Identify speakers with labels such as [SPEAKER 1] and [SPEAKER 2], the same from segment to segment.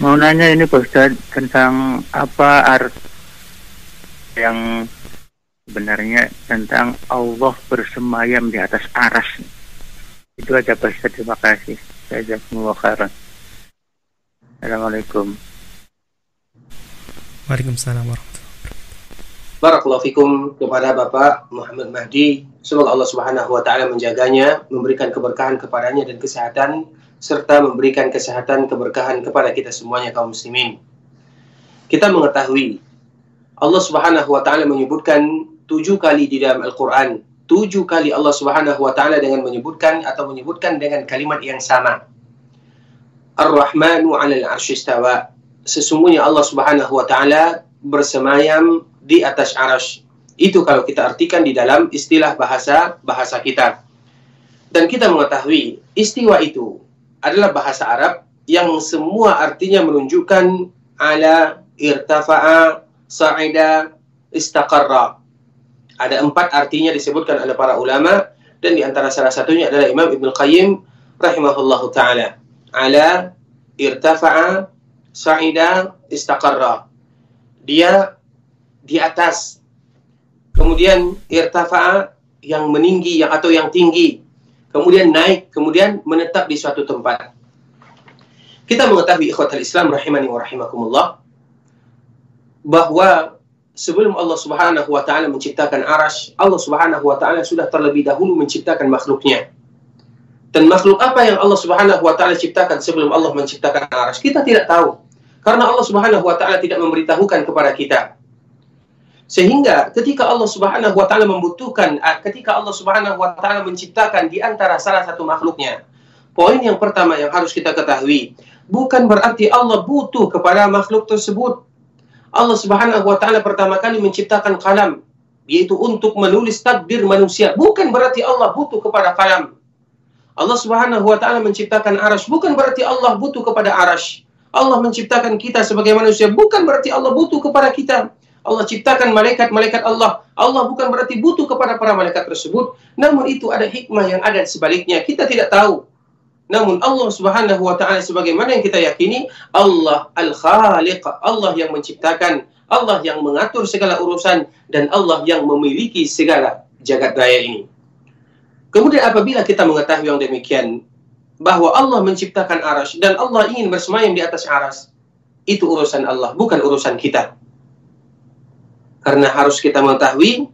[SPEAKER 1] Mau nanya ini Pak Ustaz tentang apa art yang sebenarnya tentang Allah bersemayam di atas aras. Itu aja Pak Ustaz, terima kasih. Saya khairan. Assalamualaikum.
[SPEAKER 2] Waalaikumsalam warahmatullahi
[SPEAKER 3] Barakallahu fikum kepada Bapak Muhammad Mahdi. Semoga Allah Subhanahu wa taala menjaganya, memberikan keberkahan kepadanya dan kesehatan serta memberikan kesehatan keberkahan kepada kita semuanya kaum muslimin. Kita mengetahui Allah Subhanahu wa taala menyebutkan tujuh kali di dalam Al-Qur'an. Tujuh kali Allah Subhanahu wa taala dengan menyebutkan atau menyebutkan dengan kalimat yang sama. Ar-Rahmanu 'alal 'arsy Sesungguhnya Allah Subhanahu wa taala bersemayam di atas arash. Itu kalau kita artikan di dalam istilah bahasa bahasa kita. Dan kita mengetahui istiwa itu adalah bahasa Arab yang semua artinya menunjukkan ala irtafa'a sa'ida istaqarra. Ada empat artinya disebutkan oleh para ulama dan di antara salah satunya adalah Imam Ibn Qayyim rahimahullahu taala. Ala irtafa'a sa'ida istaqarra. Dia di atas. Kemudian irtafa'a yang meninggi yang atau yang tinggi. Kemudian naik, kemudian menetap di suatu tempat. Kita mengetahui ikhwatal Islam rahimani wa rahimakumullah bahwa sebelum Allah Subhanahu wa taala menciptakan arash, Allah Subhanahu wa taala sudah terlebih dahulu menciptakan makhluknya. Dan makhluk apa yang Allah Subhanahu wa taala ciptakan sebelum Allah menciptakan arash? Kita tidak tahu. Karena Allah Subhanahu wa taala tidak memberitahukan kepada kita. Sehingga ketika Allah Subhanahu wa taala membutuhkan ketika Allah Subhanahu wa taala menciptakan di antara salah satu makhluknya. Poin yang pertama yang harus kita ketahui, bukan berarti Allah butuh kepada makhluk tersebut. Allah Subhanahu wa taala pertama kali menciptakan kalam yaitu untuk menulis takdir manusia. Bukan berarti Allah butuh kepada kalam. Allah Subhanahu wa taala menciptakan arash bukan berarti Allah butuh kepada arash. Allah menciptakan kita sebagai manusia bukan berarti Allah butuh kepada kita. Allah ciptakan malaikat-malaikat Allah. Allah bukan berarti butuh kepada para malaikat tersebut, namun itu ada hikmah yang ada sebaliknya. Kita tidak tahu. Namun Allah Subhanahu wa taala sebagaimana yang kita yakini, Allah Al-Khaliq, Allah yang menciptakan, Allah yang mengatur segala urusan dan Allah yang memiliki segala jagat raya ini. Kemudian apabila kita mengetahui yang demikian, bahwa Allah menciptakan aras dan Allah ingin bersemayam di atas aras, itu urusan Allah, bukan urusan kita. Karena harus kita mengetahui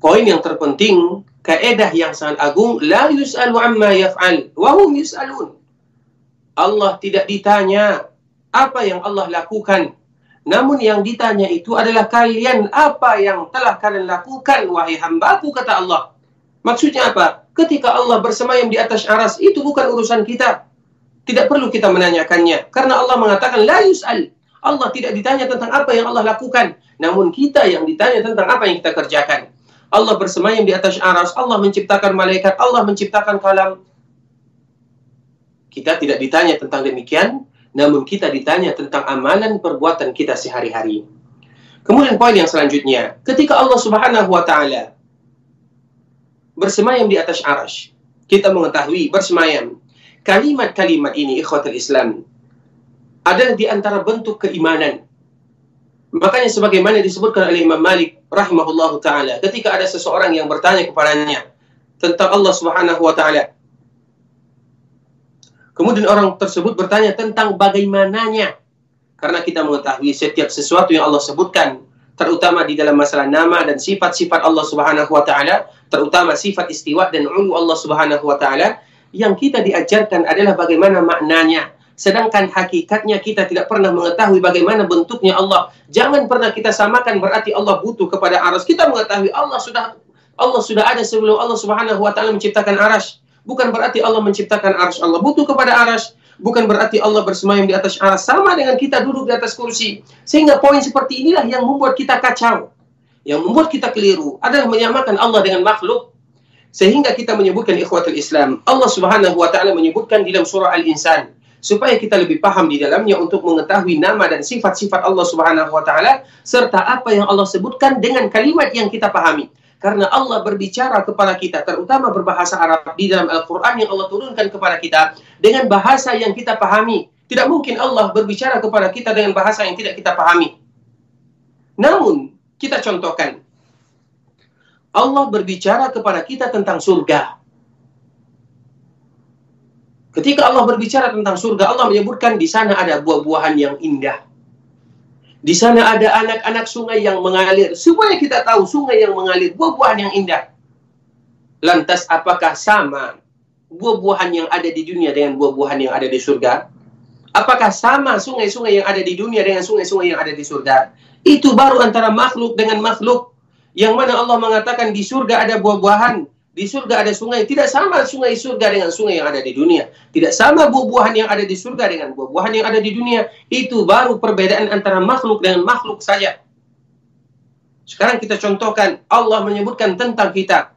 [SPEAKER 3] poin yang terpenting, kaedah yang sangat agung, la yus'alu amma yaf'al, wa hum yus'alun. Allah tidak ditanya apa yang Allah lakukan. Namun yang ditanya itu adalah kalian apa yang telah kalian lakukan wahai hambaku kata Allah. Maksudnya apa? Ketika Allah bersemayam di atas aras itu bukan urusan kita. Tidak perlu kita menanyakannya karena Allah mengatakan la yus'al. Allah tidak ditanya tentang apa yang Allah lakukan. Namun kita yang ditanya tentang apa yang kita kerjakan. Allah bersemayam di atas aras, Allah menciptakan malaikat, Allah menciptakan kalam. Kita tidak ditanya tentang demikian, namun kita ditanya tentang amalan perbuatan kita sehari-hari. Kemudian poin yang selanjutnya, ketika Allah Subhanahu wa taala bersemayam di atas aras, kita mengetahui bersemayam. Kalimat-kalimat ini ikhwatul Islam adalah di antara bentuk keimanan Makanya sebagaimana disebutkan oleh Imam Malik rahimahullahu taala ketika ada seseorang yang bertanya kepadanya tentang Allah Subhanahu wa taala. Kemudian orang tersebut bertanya tentang bagaimananya. Karena kita mengetahui setiap sesuatu yang Allah sebutkan terutama di dalam masalah nama dan sifat-sifat Allah Subhanahu wa taala, terutama sifat istiwa dan ulu Allah Subhanahu wa taala, yang kita diajarkan adalah bagaimana maknanya, sedangkan hakikatnya kita tidak pernah mengetahui bagaimana bentuknya Allah. Jangan pernah kita samakan berarti Allah butuh kepada aras. Kita mengetahui Allah sudah Allah sudah ada sebelum Allah Subhanahu wa taala menciptakan aras. Bukan berarti Allah menciptakan aras. Allah butuh kepada aras. Bukan berarti Allah bersemayam di atas aras sama dengan kita duduk di atas kursi. Sehingga poin seperti inilah yang membuat kita kacau. Yang membuat kita keliru adalah menyamakan Allah dengan makhluk. Sehingga kita menyebutkan ikhwatul Islam. Allah Subhanahu wa taala menyebutkan di dalam surah Al-Insan supaya kita lebih paham di dalamnya untuk mengetahui nama dan sifat-sifat Allah Subhanahu wa taala serta apa yang Allah sebutkan dengan kalimat yang kita pahami. Karena Allah berbicara kepada kita terutama berbahasa Arab di dalam Al-Qur'an yang Allah turunkan kepada kita dengan bahasa yang kita pahami. Tidak mungkin Allah berbicara kepada kita dengan bahasa yang tidak kita pahami. Namun, kita contohkan. Allah berbicara kepada kita tentang surga. Ketika Allah berbicara tentang surga, Allah menyebutkan di sana ada buah-buahan yang indah. Di sana ada anak-anak sungai yang mengalir. Supaya kita tahu sungai yang mengalir, buah-buahan yang indah. Lantas apakah sama buah-buahan yang ada di dunia dengan buah-buahan yang ada di surga? Apakah sama sungai-sungai yang ada di dunia dengan sungai-sungai yang ada di surga? Itu baru antara makhluk dengan makhluk. Yang mana Allah mengatakan di surga ada buah-buahan, di surga ada sungai. Tidak sama sungai surga dengan sungai yang ada di dunia. Tidak sama buah-buahan yang ada di surga dengan buah-buahan yang ada di dunia. Itu baru perbedaan antara makhluk dengan makhluk saja. Sekarang kita contohkan Allah menyebutkan tentang kita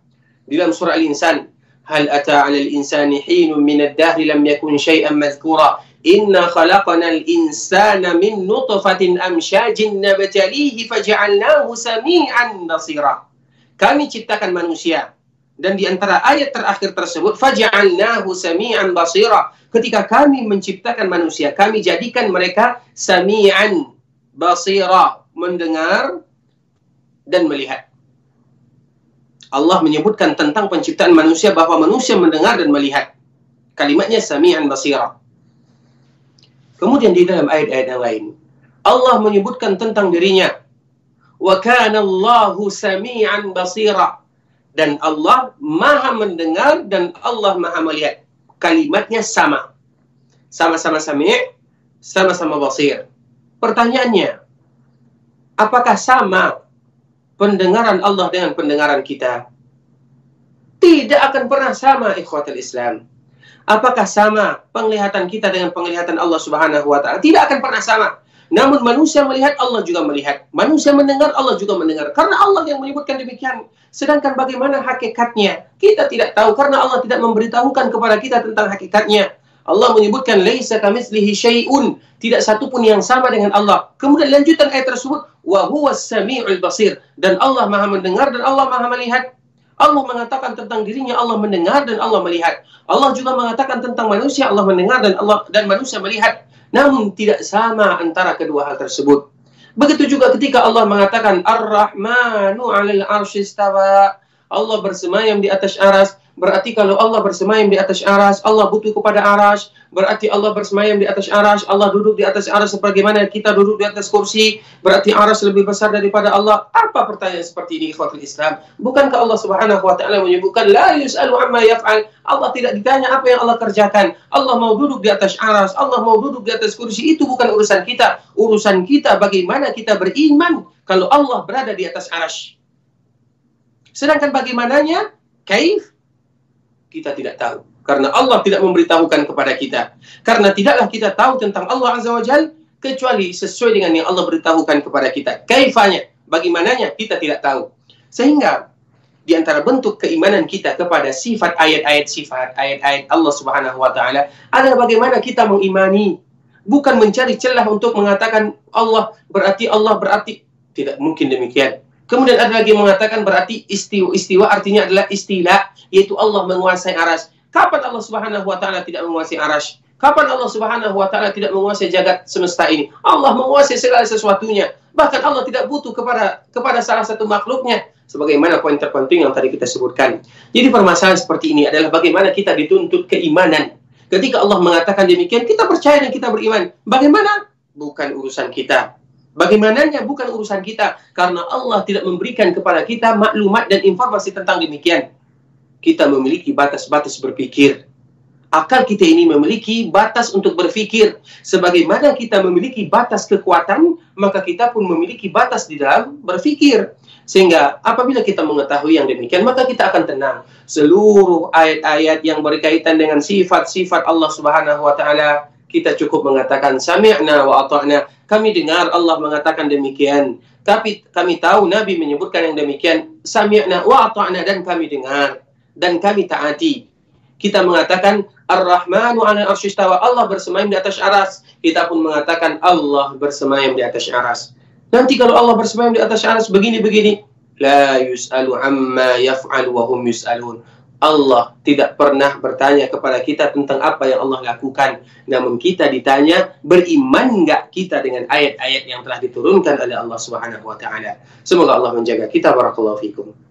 [SPEAKER 3] di dalam surah Al-Insan. Hal ata 'alal insani hinun min ad-dahri lam yakun syai'an madhkura. Inna khalaqana al-insana min nutfatin amsyajin nabtalihi faj'alnahu sami'an basira. Kami ciptakan manusia dan di antara ayat terakhir tersebut, faj'alnahu sami'an basira. Ketika kami menciptakan manusia, kami jadikan mereka sami'an basira, mendengar dan melihat. Allah menyebutkan tentang penciptaan manusia bahwa manusia mendengar dan melihat. Kalimatnya sami'an basira. Kemudian di dalam ayat-ayat yang lain, Allah menyebutkan tentang dirinya. Wa kana Allahu sami'an basira dan Allah maha mendengar dan Allah maha melihat. Kalimatnya sama. Sama-sama sami, sama-sama basir. Pertanyaannya, apakah sama pendengaran Allah dengan pendengaran kita? Tidak akan pernah sama ikhwatul Islam. Apakah sama penglihatan kita dengan penglihatan Allah Subhanahu wa taala? Tidak akan pernah sama. Namun manusia melihat, Allah juga melihat. Manusia mendengar, Allah juga mendengar. Karena Allah yang menyebutkan demikian. Sedangkan bagaimana hakikatnya? Kita tidak tahu karena Allah tidak memberitahukan kepada kita tentang hakikatnya. Allah menyebutkan laisa kamitslihi syai'un, tidak satu pun yang sama dengan Allah. Kemudian lanjutan ayat tersebut wa huwas samiul basir dan Allah Maha mendengar dan Allah Maha melihat. Allah mengatakan tentang dirinya Allah mendengar dan Allah melihat. Allah juga mengatakan tentang manusia Allah mendengar dan Allah dan manusia melihat. Namun tidak sama antara kedua hal tersebut. Begitu juga ketika Allah mengatakan Ar-Rahmanu 'alal arsyistawa. Allah bersemayam di atas aras Berarti kalau Allah bersemayam di atas aras, Allah butuh kepada aras. Berarti Allah bersemayam di atas aras, Allah duduk di atas aras sebagaimana kita duduk di atas kursi. Berarti aras lebih besar daripada Allah. Apa pertanyaan seperti ini, ikhwatul Islam? Bukankah Allah subhanahu wa ta'ala menyebutkan, La yus'alu amma yaf'al. Allah tidak ditanya apa yang Allah kerjakan. Allah mau duduk di atas aras, Allah mau duduk di atas kursi. Itu bukan urusan kita. Urusan kita bagaimana kita beriman kalau Allah berada di atas aras. Sedangkan bagaimananya? Kaif? kita tidak tahu. Karena Allah tidak memberitahukan kepada kita. Karena tidaklah kita tahu tentang Allah Azza wa Jal kecuali sesuai dengan yang Allah beritahukan kepada kita. Kaifanya, bagaimananya kita tidak tahu. Sehingga di antara bentuk keimanan kita kepada sifat ayat-ayat sifat ayat-ayat Allah Subhanahu wa taala adalah bagaimana kita mengimani bukan mencari celah untuk mengatakan Allah berarti Allah berarti tidak mungkin demikian Kemudian ada lagi yang mengatakan berarti istiwa, istiwa artinya adalah istilah, yaitu Allah menguasai aras. Kapan Allah Subhanahu wa taala tidak menguasai aras? Kapan Allah Subhanahu wa taala tidak menguasai jagat semesta ini? Allah menguasai segala sesuatunya. Bahkan Allah tidak butuh kepada kepada salah satu makhluknya sebagaimana poin terpenting yang tadi kita sebutkan. Jadi permasalahan seperti ini adalah bagaimana kita dituntut keimanan. Ketika Allah mengatakan demikian, kita percaya dan kita beriman. Bagaimana? Bukan urusan kita. Bagaimananya bukan urusan kita karena Allah tidak memberikan kepada kita maklumat dan informasi tentang demikian. Kita memiliki batas-batas berpikir. Akal kita ini memiliki batas untuk berpikir. Sebagaimana kita memiliki batas kekuatan, maka kita pun memiliki batas di dalam berpikir. Sehingga apabila kita mengetahui yang demikian, maka kita akan tenang. Seluruh ayat-ayat yang berkaitan dengan sifat-sifat Allah Subhanahu wa taala kita cukup mengatakan sami'na wa ata'na. Kami dengar Allah mengatakan demikian. Tapi kami tahu Nabi menyebutkan yang demikian. Sami'na wa ata'na dan kami dengar dan kami taati. Kita mengatakan Ar-Rahmanu 'ala arsyistawa. Allah bersemayam di atas aras. Kita pun mengatakan Allah bersemayam di atas aras. Nanti kalau Allah bersemayam di atas aras begini-begini, la yus'alu amma yaf'al wa yus'alun. Allah tidak pernah bertanya kepada kita tentang apa yang Allah lakukan. Namun kita ditanya, beriman enggak kita dengan ayat-ayat yang telah diturunkan oleh Allah Subhanahu wa. Semoga Allah menjaga kita barakallahu fikum.